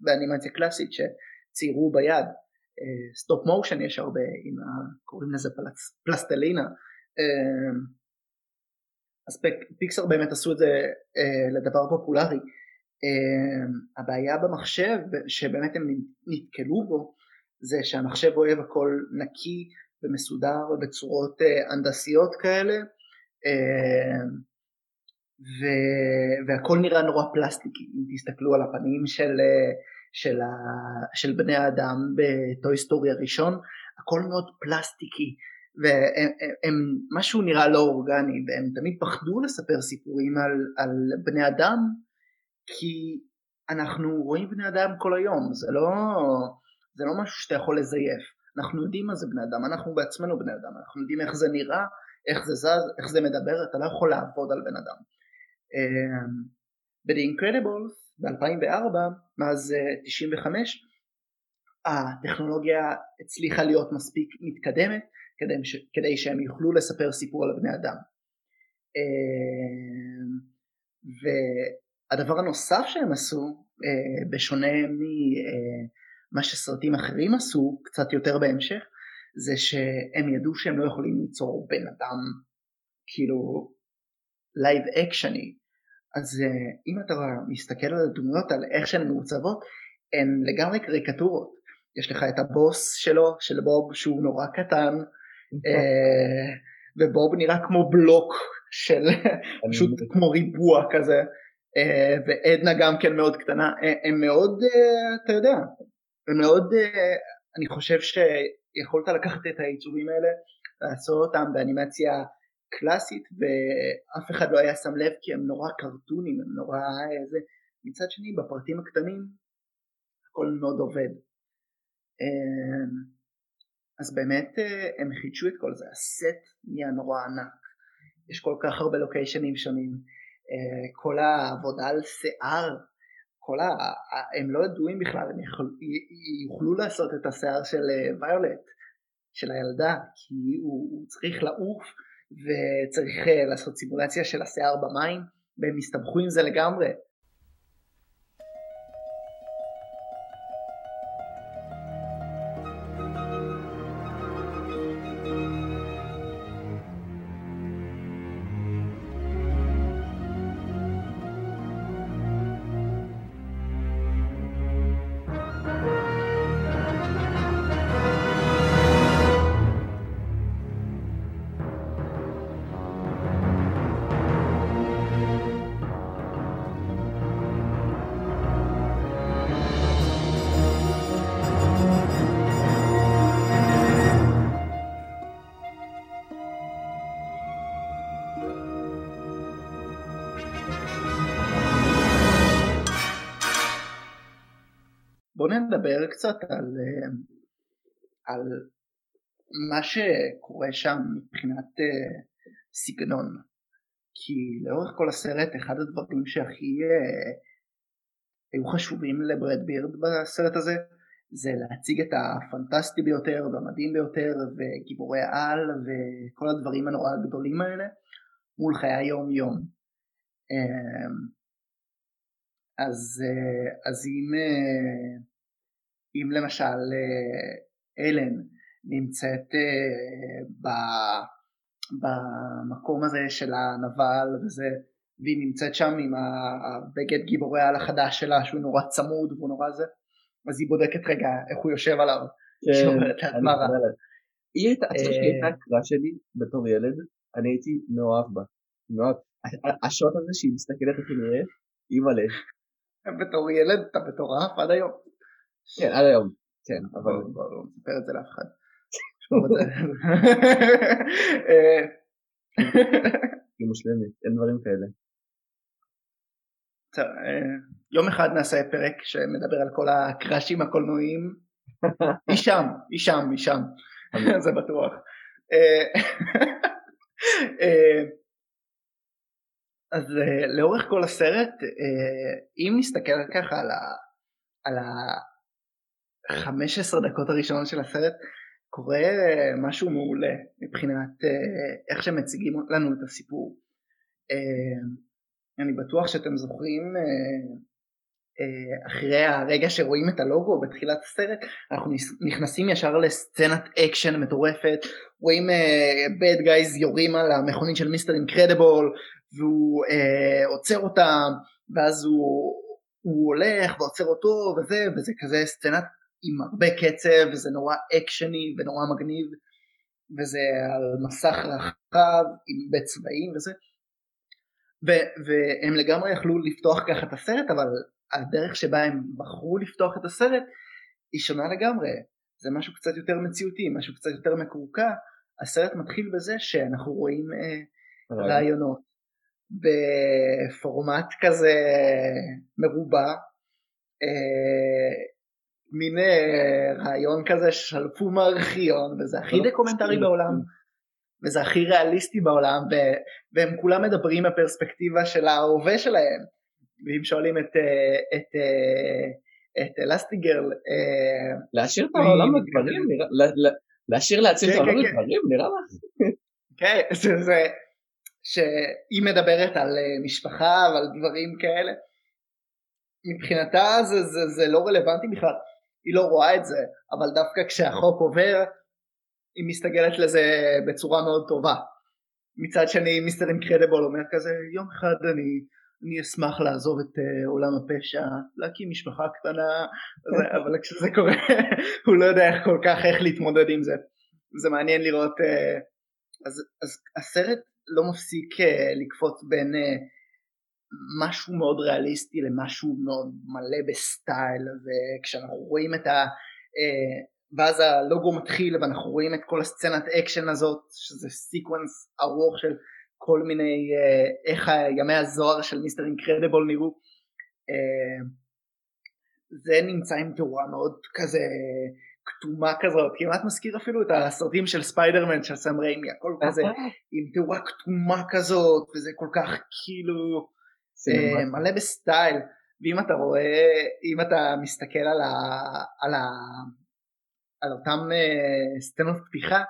באנימציה קלאסית ש... ציירו ביד, stop אה, motion יש הרבה, עם ה... קוראים לזה פלס, פלסטלינה, אה, אז פיקסר באמת עשו את זה אה, לדבר פופולרי. אה, הבעיה במחשב שבאמת הם נתקלו בו זה שהמחשב אוהב הכל נקי ומסודר ובצורות uh, הנדסיות כאלה. ו... והכל נראה נורא פלסטיקי. אם תסתכלו על הפנים של של, ה, של בני האדם בטוי סטורי הראשון, הכל מאוד פלסטיקי ומשהו נראה לא אורגני והם תמיד פחדו לספר סיפורים על, על בני אדם כי אנחנו רואים בני אדם כל היום, זה לא, זה לא משהו שאתה יכול לזייף, אנחנו יודעים מה זה בני אדם, אנחנו בעצמנו בני אדם, אנחנו יודעים איך זה נראה, איך זה זז, איך זה מדבר, אתה לא יכול לעבוד על בן אדם. ב-The Incredibles ב-2004, מאז 95, אה, הטכנולוגיה הצליחה להיות מספיק מתקדמת כדי, ש... כדי שהם יוכלו לספר סיפור על בני אדם. אה, והדבר הנוסף שהם עשו, אה, בשונה ממה שסרטים אחרים עשו קצת יותר בהמשך, זה שהם ידעו שהם לא יכולים ליצור בן אדם כאילו live אקשני. אז אם אתה מסתכל על הדמויות, על איך שהן מעוצבות, הן לגמרי קריקטורות. יש לך את הבוס שלו, של בוב, שהוא נורא קטן, אה, ובוב נראה כמו בלוק של פשוט כמו ריבוע כזה, אה, ועדנה גם כן מאוד קטנה, אה, הם מאוד, אתה יודע, הם מאוד, אני חושב שיכולת לקחת את העיצובים האלה, לעשות אותם באנימציה קלאסית, ואף אחד לא היה שם לב כי הם נורא קרטונים, הם נורא איזה, מצד שני בפרטים הקטנים הכל מאוד עובד. אז באמת אה, הם חידשו את כל זה, הסט נהיה נורא ענק, יש כל כך הרבה לוקיישנים שונים, אה, כל העבודה על שיער, כל ה... הם לא ידועים בכלל, הם יכול... יוכלו לעשות את השיער של ויולט, אה, של הילדה, כי הוא, הוא צריך לעוף וצריך לעשות סימולציה של השיער במים, והם הסתבכו עם זה לגמרי, נדבר קצת על, אה, על מה שקורה שם מבחינת אה, סגנון. כי לאורך כל הסרט אחד הדברים שהכי אה, היו חשובים לברד בירד בסרט הזה זה להציג את הפנטסטי ביותר והמדהים ביותר וגיבורי העל וכל הדברים הנורא הגדולים האלה מול חיי היום יום. אז, אז אם אם למשל אה, אלן נמצאת אה, במקום הזה של הנבל וזה, והיא נמצאת שם עם הבגד גיבורי על החדש שלה שהוא נורא צמוד והוא נורא זה, אז היא בודקת רגע איך הוא יושב עליו, כן, שאומרת רע. היא הייתה, הייתה הקרא שלי בתור ילד, אני הייתי מאוהב בה. השוט הזה שהיא מסתכלת איך היא נראית, אימא'לה. בתור ילד אתה מטורף עד היום. כן, עד היום, כן, אבל... לא נספר את זה לאף אחד. היא מושלמת, אין דברים כאלה. אה, יום אחד נעשה פרק שמדבר על כל הקראשים הקולנועיים. היא שם, היא שם, היא שם, זה בטוח. אה, אה, אז לאורך כל הסרט, אם נסתכל ככה על 15 דקות הראשונות של הסרט קורה משהו מעולה מבחינת אה, איך שמציגים לנו את הסיפור. אה, אני בטוח שאתם זוכרים אה, אחרי הרגע שרואים את הלוגו בתחילת הסרט אנחנו נכנסים ישר לסצנת אקשן מטורפת רואים bad guys יורים על המכונית של מיסטר אינקרדיבול והוא עוצר אותם ואז הוא, הוא הולך ועוצר אותו וזה וזה כזה סצנת עם הרבה קצב וזה נורא אקשני ונורא מגניב וזה על מסך רחב עם בית צבעים וזה. ו- והם לגמרי יכלו לפתוח ככה את הסרט אבל הדרך שבה הם בחרו לפתוח את הסרט היא שונה לגמרי. זה משהו קצת יותר מציאותי משהו קצת יותר מקורקע. הסרט מתחיל בזה שאנחנו רואים אה, רעיונות. בפורמט כזה מרובע אה, מין אה, רעיון כזה שלפו מארכיון וזה הכי דוקומנטרי בעולם וזה הכי ריאליסטי בעולם ו- והם כולם מדברים בפרספקטיבה של ההווה שלהם. ואם שואלים את, אה, את, אה, את אלסטיגרל להשאיר את העולם לדברים להשאיר להציל את כן, העולם כן, כן. לדברים נראה לך? כן זה שהיא מדברת על משפחה ועל דברים כאלה. מבחינתה זה, זה, זה לא רלוונטי בכלל, היא לא רואה את זה, אבל דווקא כשהחוק עובר, היא מסתגלת לזה בצורה מאוד טובה. מצד שני מיסטר אינקרדיבול אומר כזה יום אחד אני, אני אשמח לעזוב את אה, עולם הפשע, להקים משפחה קטנה, אבל כשזה קורה הוא לא יודע איך כל כך איך להתמודד עם זה. זה מעניין לראות, אה, אז, אז הסרט לא מפסיק אה, לקפוץ בין אה, משהו מאוד ריאליסטי למשהו מאוד מלא ב style, וכשאנחנו רואים את ה... אה, ואז הלוגו מתחיל ואנחנו רואים את כל הסצנת אקשן הזאת שזה סיקוונס ארוך של כל מיני uh, איך ימי הזוהר של Mr. Incredible נראו uh, זה נמצא עם תאורה מאוד כזה כתומה כזאת כמעט מזכיר אפילו את הסרטים של ספיידרמן של סם ריימי הכל כזה עם תאורה כתומה כזאת וזה כל כך כאילו מלא בסטייל. ואם אתה רואה אם אתה מסתכל על ה... על ה על אותם uh, סצנות פתיחה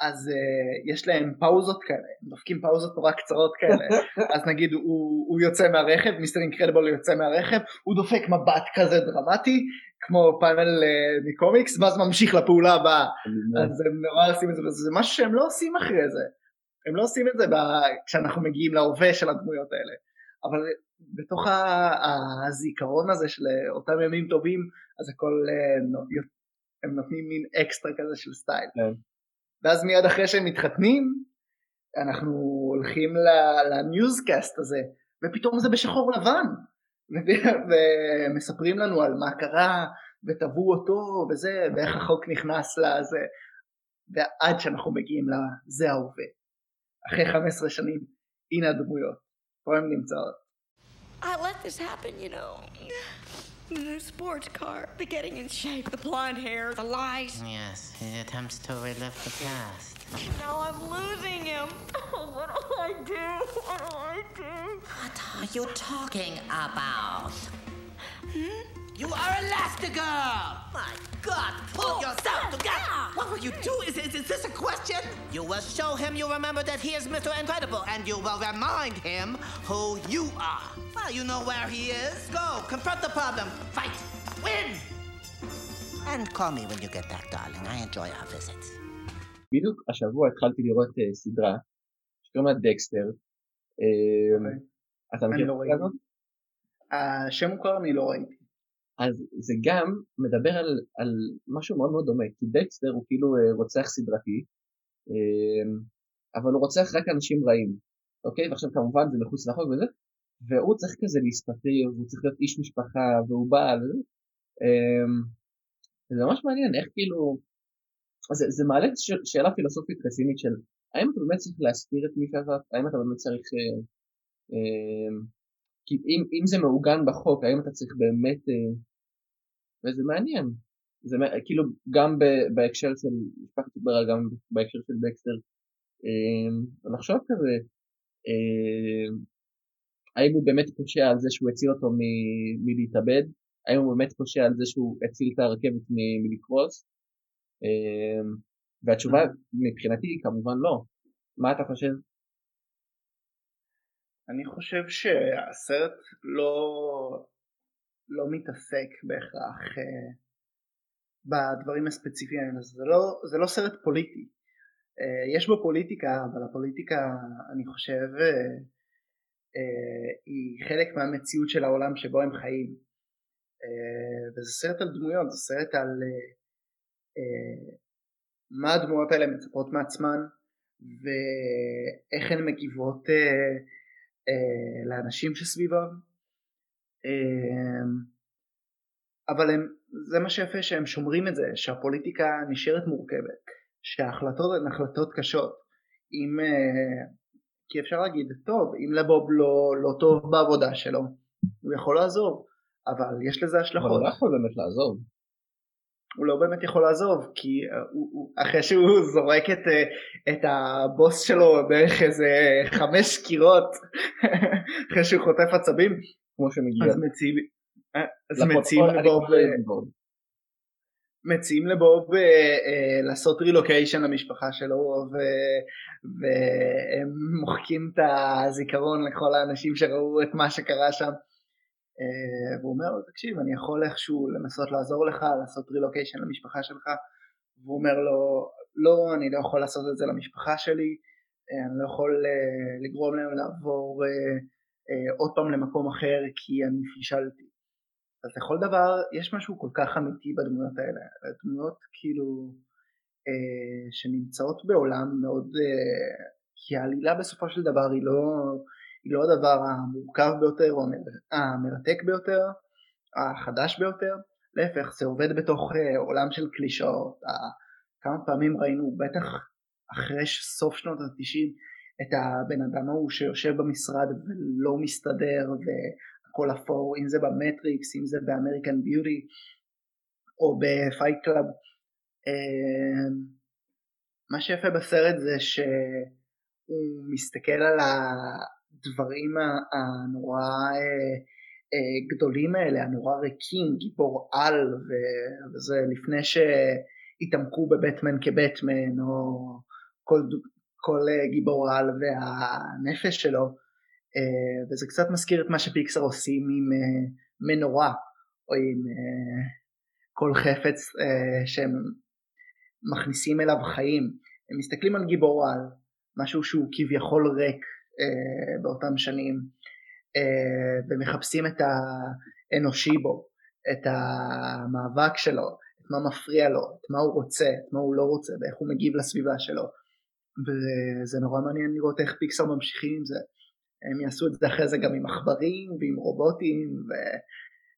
אז uh, יש להם פאוזות כאלה, הם דופקים פאוזות נורא קצרות כאלה, אז נגיד הוא, הוא יוצא מהרכב, מיסטר אינקרדיבול יוצא מהרכב, הוא דופק מבט כזה דרמטי, כמו פאנל uh, מקומיקס, ואז ממשיך לפעולה הבאה, אז הם נורא עושים את זה, וזה משהו שהם לא עושים אחרי זה, הם לא עושים את זה כשאנחנו מגיעים להווה של הדמויות האלה, אבל בתוך הזיכרון הזה של אותם ימים טובים, אז הכל הם נותנים מין אקסטרה כזה של סטייל. כן. ואז מיד אחרי שהם מתחתנים, אנחנו הולכים ל newscast הזה, ופתאום זה בשחור לבן, ומספרים לנו על מה קרה, ותבעו אותו, וזה, ואיך החוק נכנס לזה, ועד שאנחנו מגיעים לזה ההווה. אחרי 15 שנים, הנה הדמויות, פה הן נמצאות. I let this happen, you know. The new sports car, the getting in shape, the blonde hair, the lies. Yes, he attempts to relive the past. Now I'm losing him. Oh, what do I do? What do I do? What are you talking about? Hmm? You are Elastigirl! My God, pull oh, yourself together! What will you do? Is, is, is this a question? You will show him you remember that he is Mr. Incredible, and you will remind him who you are. Well, you know where he is. Go, confront the problem. Fight. Win! And call me when you get back, darling. I enjoy our visits. בדיוק השבוע התחלתי לראות uh, סדרה שקוראים לה דקסטר. Uh, אתה מכיר את הסדרה הזאת? השם מוכר אני לא ראיתי. אז זה גם מדבר על, על משהו מאוד מאוד דומה, כי דקסטר הוא כאילו אה, רוצח סדרתי, אה, אבל הוא רוצח רק אנשים רעים, אוקיי? ועכשיו כמובן זה מחוץ לחוק וזה, והוא צריך כזה להסתתר, והוא צריך להיות איש משפחה, והוא בעל, אה, זה ממש מעניין איך כאילו, זה, זה מעלה שאלה פילוסופית רצינית של האם אתה באמת צריך להסתיר את מי שאתה, האם אתה באמת צריך כי אם, אם זה מעוגן בחוק, האם אתה צריך באמת, אה, וזה מעניין, זה כאילו גם בהקשר של משפחת ברל, גם בהקשר של דקסטר, אה, לחשוב כזה, אה, האם הוא באמת פושע על זה שהוא הציל אותו מלהתאבד, האם הוא באמת פושע על זה שהוא הציל את הרכבת מלקרוס, והתשובה מבחינתי כמובן לא. מה אתה חושב? אני חושב שהסרט לא, לא מתעסק בהכרח אה, בדברים הספציפיים האלה, זה לא, זה לא סרט פוליטי. אה, יש בו פוליטיקה, אבל הפוליטיקה אני חושב אה, אה, היא חלק מהמציאות של העולם שבו הם חיים. אה, וזה סרט על דמויות, זה סרט על אה, אה, מה הדמויות האלה מצפות מעצמן ואיך הן מגיבות אה, אה, לאנשים שסביבם אבל הם, זה מה שיפה שהם שומרים את זה שהפוליטיקה נשארת מורכבת שההחלטות הן החלטות קשות אם אה, כי אפשר להגיד טוב אם לבוב לא, לא טוב בעבודה שלו הוא יכול לעזוב אבל יש לזה השלכות. אבל הוא לא יכול באמת לעזוב. הוא לא באמת יכול לעזוב כי אה, הוא, הוא, אחרי שהוא זורק את, אה, את הבוס שלו בערך איזה חמש קירות אחרי שהוא חוטף עצבים כמו שמגיע. אז מציעים אז מציעים לבוב מציעים לבוב אה, אה, לעשות רילוקיישן למשפחה שלו והם מוחקים את הזיכרון לכל האנשים שראו את מה שקרה שם. אה, והוא אומר לו תקשיב אני יכול איכשהו לנסות לעזור לך לעשות רילוקיישן למשפחה שלך. והוא אומר לו לא אני לא יכול לעשות את זה למשפחה שלי אה, אני לא יכול אה, לגרום להם לעבור אה, אה, עוד פעם למקום אחר כי אני פישלתי אז לכל דבר יש משהו כל כך אמיתי בדמויות האלה, הדמויות כאילו אה, שנמצאות בעולם מאוד, אה, כי העלילה בסופו של דבר היא לא, היא לא הדבר המורכב ביותר או המרתק ביותר, החדש ביותר, להפך זה עובד בתוך אה, עולם של קלישאות, כמה פעמים ראינו בטח אחרי סוף שנות התשעים את הבן אדם ההוא שיושב במשרד ולא מסתדר הכל אפור, אם זה במטריקס, אם זה ב American Beauty או ב Fight Club. אמ, מה שיפה בסרט זה שהוא מסתכל על הדברים הנורא אה, אה, גדולים האלה, הנורא ריקים, גיבור על, וזה לפני שהתעמקו בבטמן כבטמן, או כל, כל אה, גיבור על והנפש שלו, אה, וזה קצת מזכיר את מה שפיקסר עושים עם אה, מנורה או עם כל חפץ שהם מכניסים אליו חיים. הם מסתכלים על גיבור על, משהו שהוא כביכול ריק באותם שנים, ומחפשים את האנושי בו, את המאבק שלו, את מה מפריע לו, את מה הוא רוצה, את מה הוא לא רוצה, ואיך הוא מגיב לסביבה שלו. וזה נורא מעניין לראות איך פיקסר ממשיכים עם זה. הם יעשו את זה אחרי זה גם עם עכברים ועם רובוטים ו,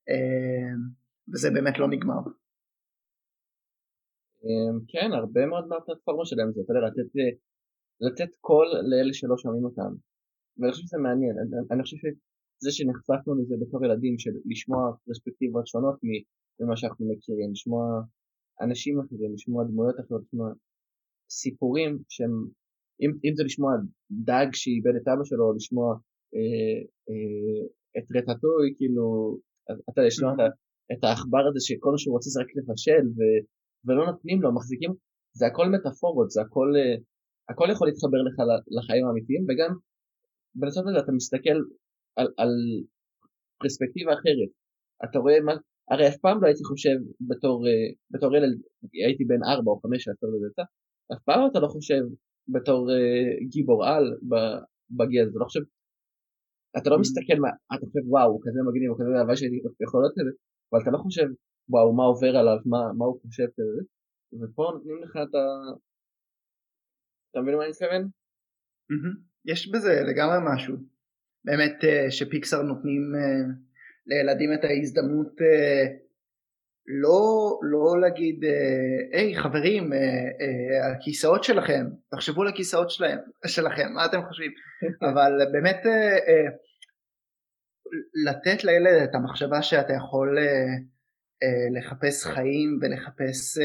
אה, וזה באמת לא נגמר. אמ, כן, הרבה מאוד מהפלטפורמה שלהם זה, אתה יודע, לתת, לתת קול לאלה שלא שומעים אותם. ואני חושב שזה מעניין, אני, אני חושב שזה שנחשפנו לזה בתור ילדים, של לשמוע פרספקטיבות שונות ממה שאנחנו מכירים, לשמוע אנשים אחרים, לשמוע דמויות אחרות, לשמוע סיפורים שהם אם, אם זה לשמוע דג שאיבד את אבא שלו, או לשמוע אה, אה, את רטטוי, כאילו, אתה יודע, לשמוע. את העכבר הזה שכל מה שהוא רוצה זה רק לבשל, ו, ולא נותנים לו, מחזיקים, זה הכל מטאפורות, זה הכל, אה, הכל יכול להתחבר לך לחיים האמיתיים, וגם בנוסף לזה אתה מסתכל על, על פרספקטיבה אחרת. אתה רואה מה, הרי אף פעם לא הייתי חושב בתור, אה, בתור ילד, הייתי בן ארבע או חמש כשהסרט הזה יצא, אף פעם אתה לא חושב בתור uh, גיבור על בגיל הזה, לא חושב, אתה לא mm. מסתכל, מה, אתה חושב וואו הוא כזה מגניב, הוא כזה הלוואי שהייתי יכול להיות כזה, אבל אתה לא חושב וואו מה עובר עליו, מה, מה הוא חושב כזה, ופה נותנים לך את ה... אתה מבין מה אני מתכוון? יש בזה לגמרי משהו, באמת אה, שפיקסר נותנים אה, לילדים את ההזדמנות לא, לא להגיד, אה, היי חברים, אה, אה, הכיסאות שלכם, תחשבו על הכיסאות שלהם, שלכם, מה אתם חושבים? אבל באמת לתת לילד את המחשבה שאתה יכול לחפש חיים ולחפש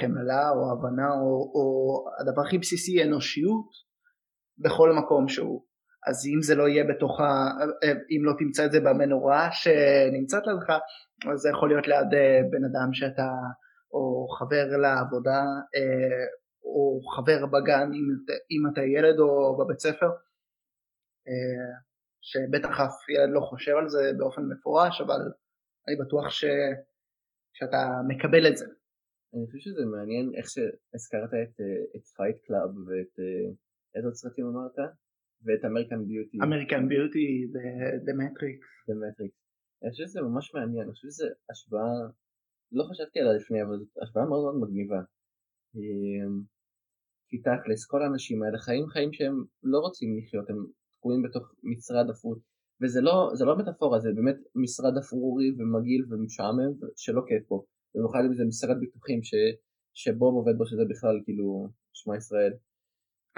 חמלה או הבנה או, או הדבר הכי בסיסי אנושיות בכל מקום שהוא. אז אם זה לא יהיה בתוך ה... אם לא תמצא את זה במנורה שנמצאת לידך, אז זה יכול להיות ליד אה, בן אדם שאתה, או חבר לעבודה, אה, או חבר בגן אם, אם אתה ילד או בבית ספר, אה, שבטח אף ילד לא חושב על זה באופן מפורש, אבל אני בטוח ש, שאתה מקבל את זה. אני חושב שזה מעניין איך שהזכרת את, את Fight Club ואת איזה סרטים אמרת? ואת American Beauty. American Beauty ו The Matrix. The Matrix. אני חושב שזה ממש מעניין, אני חושב שזה השוואה, לא חשבתי עליה לפני, אבל זאת השוואה מאוד מאוד מגניבה. אמ, כי תכלס, כל האנשים האלה חיים חיים שהם לא רוצים לחיות, הם תקועים בתוך משרד אפור, וזה לא, זה לא מטאפורה, זה באמת משרד אפרורי ומגעיל ומשעמם שלא כיף פה, במיוחד אם זה משרד ביטוחים ש, שבוב עובד בו שזה בכלל כאילו שמע ישראל.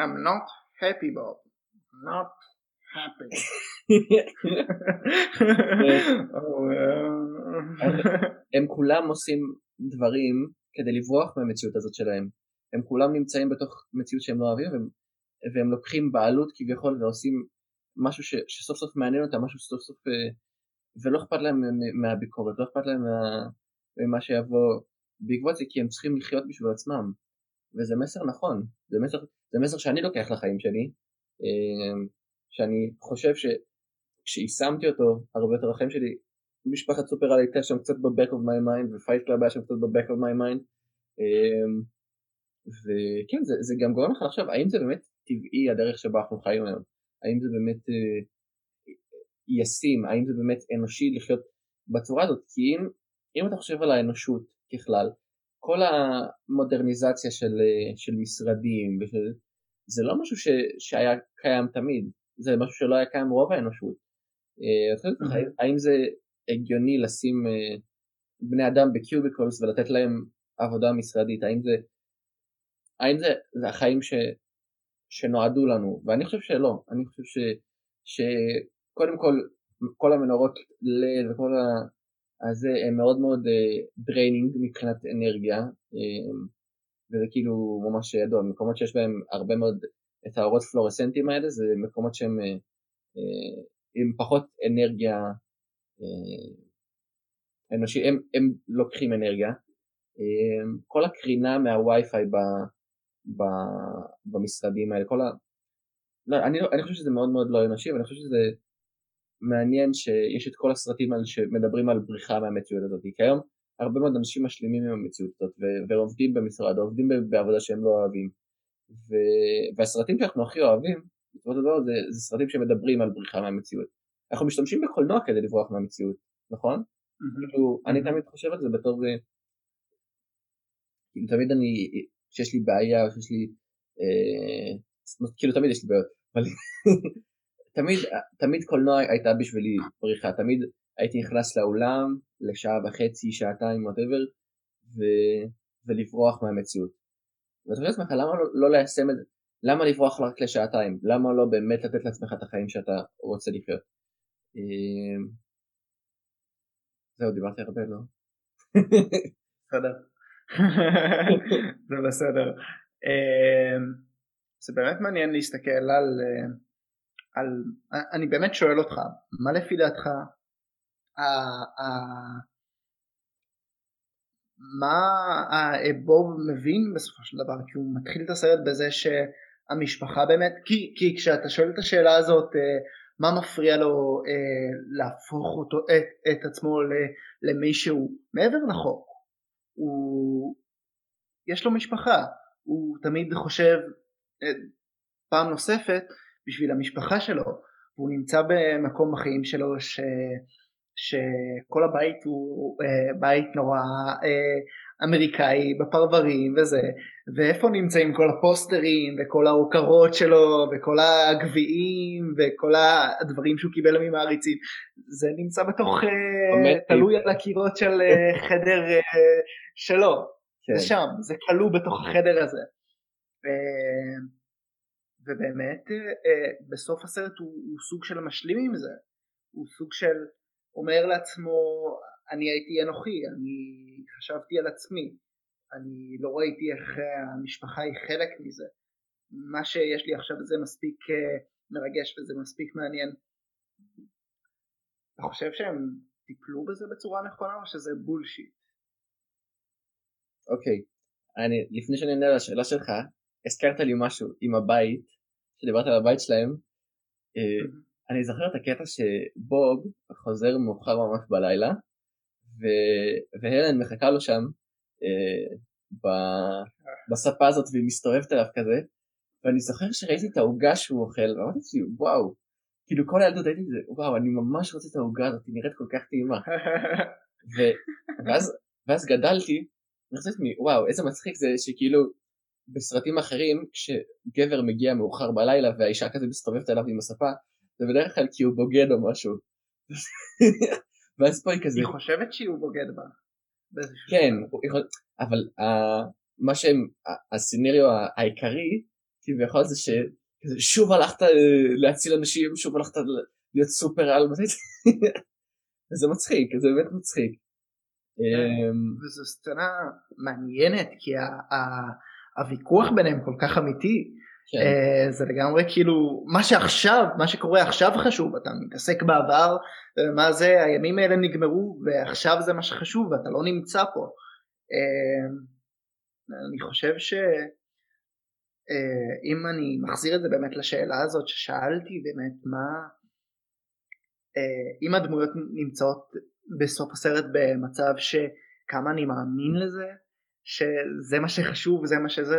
I'm not happy Bob. Not happy. הם כולם עושים דברים כדי לברוח מהמציאות הזאת שלהם. הם כולם נמצאים בתוך מציאות שהם לא אוהבים והם, והם לוקחים בעלות כביכול ועושים משהו ש, שסוף סוף מעניין אותם, משהו שסוף סוף... אה, ולא אכפת להם מהביקורת, לא אכפת להם מה, ומה שיבוא בעקבות זה כי הם צריכים לחיות בשביל עצמם וזה מסר נכון זה מסר, זה מסר שאני לוקח לחיים שלי שאני חושב שכשיישמתי אותו הרבה יותר לחיים שלי משפחת סופר-על הייתה שם קצת ב-back of my mind ו Fight Club היה שם קצת of my mind. אמ, וכן זה, זה גם גורם לך לחשוב האם זה באמת טבעי הדרך שבה אנחנו חיים היום? האם זה באמת אה, ישים? האם זה באמת אנושי לחיות בצורה הזאת? כי אם, אם אתה חושב על האנושות ככלל כל המודרניזציה של, אה, של משרדים ושל, זה לא משהו ש, שהיה קיים תמיד זה משהו שלא היה קיים רוב האנושות. אה, האם זה הגיוני לשים בני אדם בקיוביקולס ולתת להם עבודה משרדית? האם זה האם זה, זה החיים ש, שנועדו לנו? ואני חושב שלא. אני חושב ש, שקודם כל כל המנורות LED וכל ה... הזה הם מאוד מאוד draining uh, מבחינת אנרגיה וזה כאילו ממש ידוע. מקומות שיש בהם הרבה מאוד את האורות פלורסנטים האלה זה מקומות שהם uh, uh, עם פחות אנרגיה uh, אנושי הם, הם לוקחים אנרגיה. uh, כל הקרינה מהווי-פיי במשרדים האלה, כל ה... לא, אני, לא, אני חושב שזה מאוד מאוד לא אנושי ואני חושב שזה מעניין שיש את כל הסרטים האלה שמדברים על בריחה מהמציאות הזאת, כי היום הרבה מאוד אנשים משלימים עם המציאות הזאת ועובדים במשרד, עובדים בעבודה שהם לא אוהבים ו... והסרטים שאנחנו הכי אוהבים, בסופו של דבר זה, זה סרטים שמדברים על בריחה מהמציאות. אנחנו משתמשים בקולנוע כדי לברוח מהמציאות, נכון? כאילו, אני תמיד חושב על זה בתור, כאילו תמיד אני שיש לי בעיה או שיש לי, אה, כאילו תמיד יש לי בעיות, אבל תמיד, תמיד קולנוע הייתה בשבילי פריחה, תמיד הייתי נכנס לאולם לשעה וחצי, שעתיים, וואטאבר, ו... ולברוח מהמציאות. ואתה חושב לעצמך למה לא, לא ליישם את זה? למה לברוח רק לשעתיים? למה לא באמת לתת לעצמך את החיים שאתה רוצה לחיות? אה, זהו, דיברתי הרבה, לא? בסדר. זה בסדר. אמ, זה באמת מעניין להסתכל על, אה, על, אני באמת שואל אותך, מה לפי דעתך, מה בוב מבין בסופו של דבר, כי הוא מתחיל את הסרט בזה שהמשפחה באמת, כי, כי כשאתה שואל את השאלה הזאת, אה, מה מפריע לו אה, להפוך אותו, את, את עצמו למישהו מעבר לחוק, הוא, יש לו משפחה, הוא תמיד חושב אה, פעם נוספת בשביל המשפחה שלו, והוא נמצא במקום בחיים שלו ש, שכל הבית הוא אה, בית נורא אה, אמריקאי בפרברים וזה, ואיפה נמצאים כל הפוסטרים וכל ההוקרות שלו וכל הגביעים וכל הדברים שהוא קיבל ממעריצים, זה נמצא בתוך, תלוי על הקירות של חדר שלו. כן. זה שם, זה כלוא בתוך החדר הזה. ובאמת אה, בסוף הסרט הוא, הוא סוג של משלים עם זה, הוא סוג של אומר לעצמו אני הייתי אנוכי, אני חשבתי על עצמי, אני לא ראיתי איך המשפחה היא חלק מזה, מה שיש לי עכשיו זה מספיק אה, מרגש וזה מספיק מעניין. אתה חושב שהם טיפלו בזה בצורה נכונה או שזה בולשיט? אוקיי, אני, לפני שאני אענה על השאלה שלך, הזכרת לי משהו עם הבית, שדיברת על הבית שלהם, אה, אני זוכר את הקטע שבוב חוזר מאוחר ממש בלילה, והלן מחכה לו שם אה, בספה הזאת והיא מסתובבת אליו כזה, ואני זוכר שראיתי את העוגה שהוא אוכל, ואמרתי לי וואו, כאילו כל הילדות הייתי כזה, וואו אני ממש רוצה את העוגה הזאת, היא נראית כל כך טעימה. ואז, ואז גדלתי אני חושב לעצמי, וואו, איזה מצחיק זה שכאילו בסרטים אחרים, כשגבר מגיע מאוחר בלילה והאישה כזה מסתובבת אליו עם הספה, זה בדרך כלל כי הוא בוגד או משהו. ואז פה היא כזה... היא חושבת שהוא בוגד בה. כן, אבל מה שהם, הסצנריו העיקרי, כביכול זה ששוב הלכת אה, להציל אנשים, שוב הלכת להיות סופר על וזה מצחיק, זה באמת מצחיק. כן, אמ, וזו סצנה מעניינת כי הוויכוח ביניהם כל כך אמיתי כן. אה, זה לגמרי כאילו מה שעכשיו מה שקורה עכשיו חשוב אתה מתעסק בעבר מה זה הימים האלה נגמרו ועכשיו זה מה שחשוב ואתה לא נמצא פה. אה, אני חושב שאם אה, אני מחזיר את זה באמת לשאלה הזאת ששאלתי באמת מה אם הדמויות נמצאות בסוף הסרט במצב שכמה אני מאמין לזה שזה מה שחשוב זה מה שזה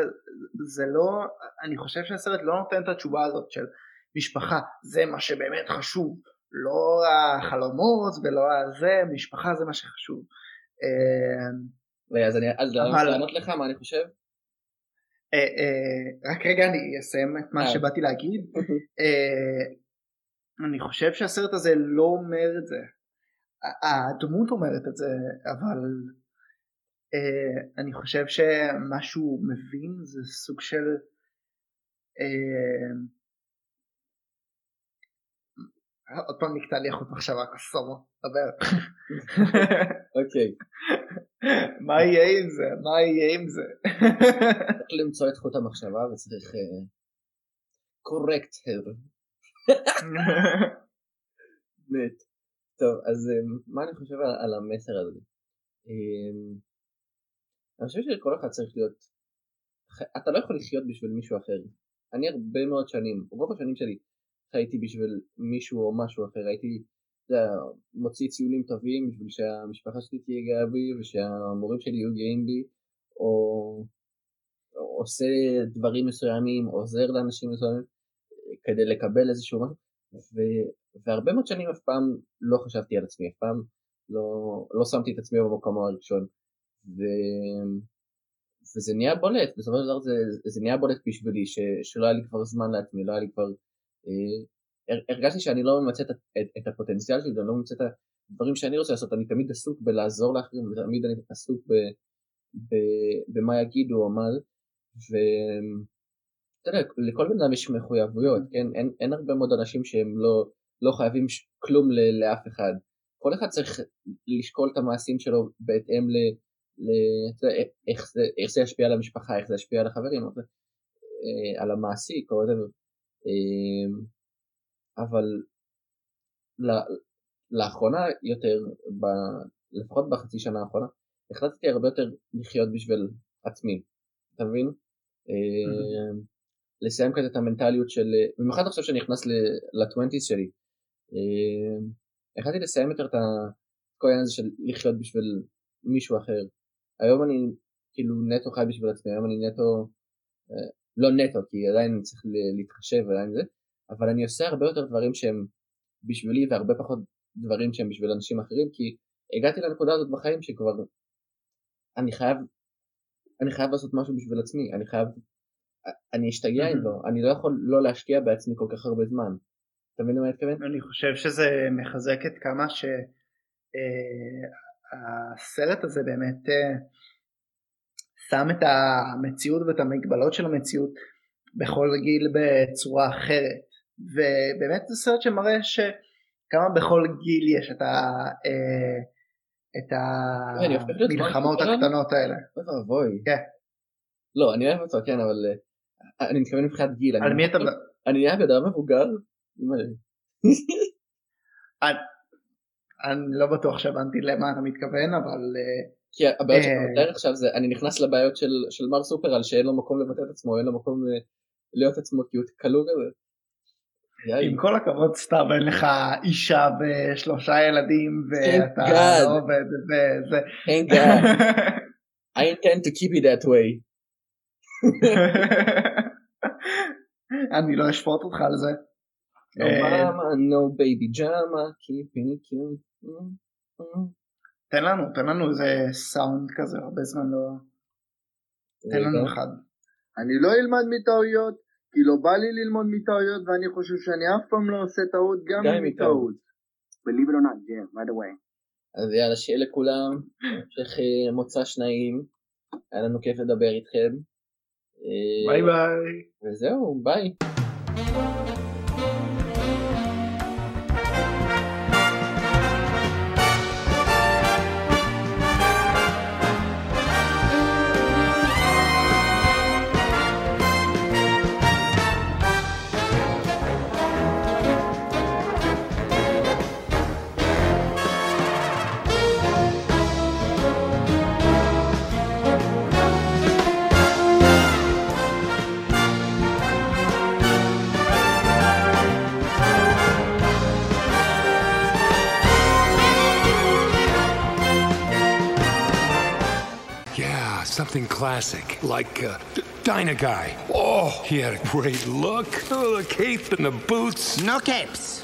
זה לא אני חושב שהסרט לא נותן את התשובה הזאת של משפחה זה מה שבאמת חשוב לא החלומות ולא הזה משפחה זה מה שחשוב. אז אני אז לענות לך מה אני חושב? אה, אה, רק רגע אני אסיים את מה אה. שבאתי להגיד. אני חושב שהסרט הזה לא אומר את זה. הדמות אומרת את זה אבל Uh, אני חושב שמה שהוא מבין זה סוג של uh, עוד פעם נקטע לי החוט מחשבה קסומו, דבר. אוקיי. מה יהיה עם זה? מה יהיה עם זה? צריך למצוא את חוט המחשבה וצריך קורקט uh, הר. באמת. טוב אז מה אני חושב על המסר הזה? אני חושב שכל אחד צריך להיות, אתה לא יכול לחיות בשביל מישהו אחר. אני הרבה מאוד שנים, רוב השנים שלי חייתי בשביל מישהו או משהו אחר, הייתי יודע, מוציא ציונים טובים בשביל שהמשפחה שלי תהיה גאה בי ושהמורים שלי יהיו גאים בי, או, עושה דברים מסוימים, עוזר לאנשים מסוימים כדי לקבל איזשהו משהו, ו, והרבה מאוד שנים אף פעם לא חשבתי על עצמי, אף פעם לא, לא שמתי את עצמי במקום הראשון. ו... וזה נהיה בולט, בסופו של דבר זה, זה נהיה בולט בשבילי, ש... שלא היה לי כבר זמן לעצמי, לא היה לי כבר... אה, הרגשתי שאני לא ממצה את, את, את הפוטנציאל שלי, אני לא ממצה את הדברים שאני רוצה לעשות, אני תמיד עסוק בלעזור לאחרים, ותמיד אני עסוק ב, ב, במה יגידו או מה ואתה יודע, לכל בן אדם יש מחויבויות, כן? אין, אין הרבה מאוד אנשים שהם לא, לא חייבים כלום ל, לאף אחד. כל אחד צריך לשקול את המעשים שלו בהתאם ל... איך זה, איך זה ישפיע על המשפחה, איך זה ישפיע על החברים, אה, על המעסיק או whatever. אמ, אבל לאחרונה יותר, ב, לפחות בחצי שנה האחרונה, החלטתי הרבה יותר לחיות בשביל עצמי, אתה מבין? Mm-hmm. לסיים כזה את המנטליות של, במיוחד עכשיו שאני נכנס ל-20's שלי, החלטתי לסיים יותר את כל העניין הזה של לחיות בשביל מישהו אחר. היום אני כאילו נטו חי בשביל עצמי, היום אני נטו, אה, לא נטו כי עדיין אני צריך להתחשב ועדיין זה, אבל אני עושה הרבה יותר דברים שהם בשבילי והרבה פחות דברים שהם בשביל אנשים אחרים כי הגעתי לנקודה הזאת בחיים שכבר אני חייב, אני חייב לעשות משהו בשביל עצמי, אני חייב, אני אשתגע אם לא, אני לא יכול לא להשקיע בעצמי כל כך הרבה זמן. אתה מבין למה אני מתכוון? אני חושב שזה מחזק את כמה ש... אה, הסרט הזה באמת אה, שם את המציאות ואת המגבלות של המציאות בכל גיל בצורה אחרת ובאמת זה סרט שמראה שכמה בכל גיל יש את, ה, אה, את המלחמות הקטנות האלה. אוי ואבוי. כן. לא, אני אוהב אותו, כן, אבל אה, אני מתכוון מבחינת גיל. על מי אתה... אני נהיה בן אדם מבוגר? אני לא בטוח שהבנתי למה אתה מתכוון אבל אה, כי הבעיות שאתה מתאר עכשיו זה אני נכנס לבעיות של, של מר סופר על שאין לו מקום לבטא את עצמו אין לו מקום אה, להיות עצמו כי הוא כלוא כזה. עם כל הכבוד סתם אין לך אישה ושלושה ילדים ואתה לא עובד וזה. Thank God. I intend to keep it that way. אני לא אשפוט אותך על זה. No mama, no baby jama, keeping it cute. תן לנו, תן לנו איזה סאונד כזה, הרבה זמן לא... תן לנו אחד. אני לא אלמד מטעויות, כי לא בא לי ללמוד מטעויות, ואני חושב שאני אף פעם לא עושה טעות גם אם היא טעות. Believe it or not, yeah, by the way. אז יאללה, שיהיה לכולם, המשך מוצא שניים, היה לנו כיף לדבר איתכם. ביי ביי. וזהו, ביי. Something classic, like uh, Dynaguy. Oh, he had a great look. Oh, the cape and the boots. No capes.